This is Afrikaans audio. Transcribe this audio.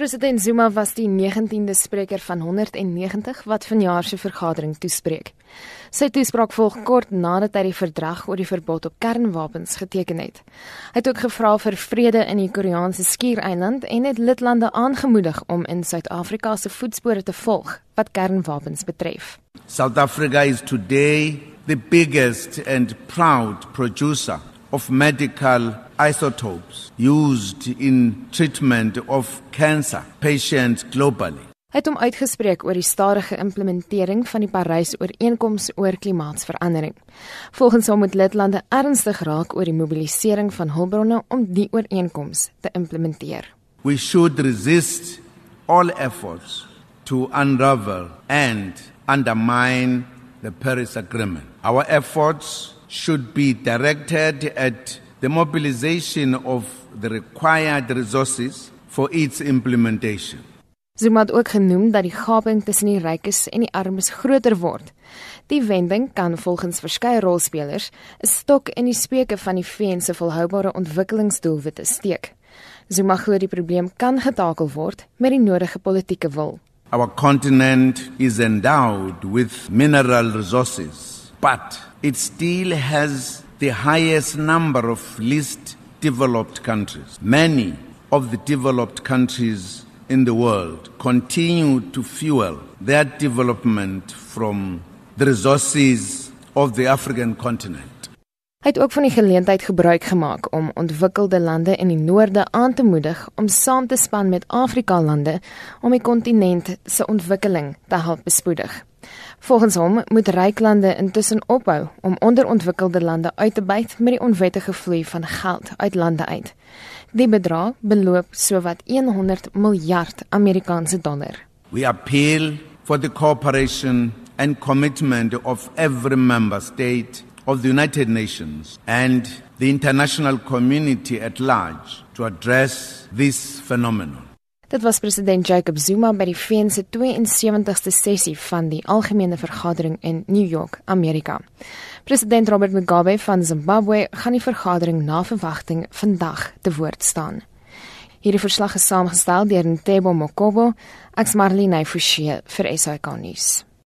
President Zuma was die 19de spreker van 190 wat vanjaar se vergadering toespreek. Sy toespraak volg kort nadat hy die verdrag oor die verbod op kernwapens geteken het. Hy het ook gevra vir vrede in die Koreaanse skiereiland en het lidlande aangemoedig om in Suid-Afrika se voetspore te volg wat kernwapens betref. South Africa is today the biggest and proud producer of medical isotopes used in treatment of cancer patients globally. Hy het hom uitgespreek oor die stadige implementering van die Parys-ooreenkoms oor klimaatsverandering. Volgens hom moet lidlande ernstig raak oor die mobilisering van hulpbronne om die ooreenkoms te implementeer. We should resist all efforts to unravel and undermine the Paris Agreement. Our efforts should be directed at the mobilization of the required resources for its implementation. Zuma het ook genoem dat die gaping tussen die rykes en die armes groter word. Die wending kan volgens verskeie rolspelers 'n stok in die speuke van die VN se volhoubare ontwikkelingsdoelwitte steek. Zuma glo die probleem kan getakel word met die nodige politieke wil. Our continent is endowed with mineral resources, but it still has the highest number of least developed countries. Many of the developed countries in the world continue to fuel their development from the resources of the African continent. Hy het ook van die geleentheid gebruik gemaak om ontwikkelde lande in die noorde aan te moedig om saam te span met Afrika lande om die kontinent se ontwikkeling te help bespoedig. Volgens hom moet ryk lande intussen ophou om onderontwikkelde lande uit te byt met die onwettige vloei van geld uit lande uit. Die bedrag beloop sowat 100 miljard Amerikaanse dollar. We appeal for the cooperation and commitment of every member state of the United Nations and the international community at large to address this phenomenon. Dit was president Jacob Zuma by die VN se 72ste sessie van die algemene vergadering in New York, Amerika. President Robert Mugabe van Zimbabwe gaan die vergadering na verwagting vandag te woord staan. Hierdie verslag is saamgestel deur Ntebo Mokobo, ek's Marlene Forsie vir SAK nuus.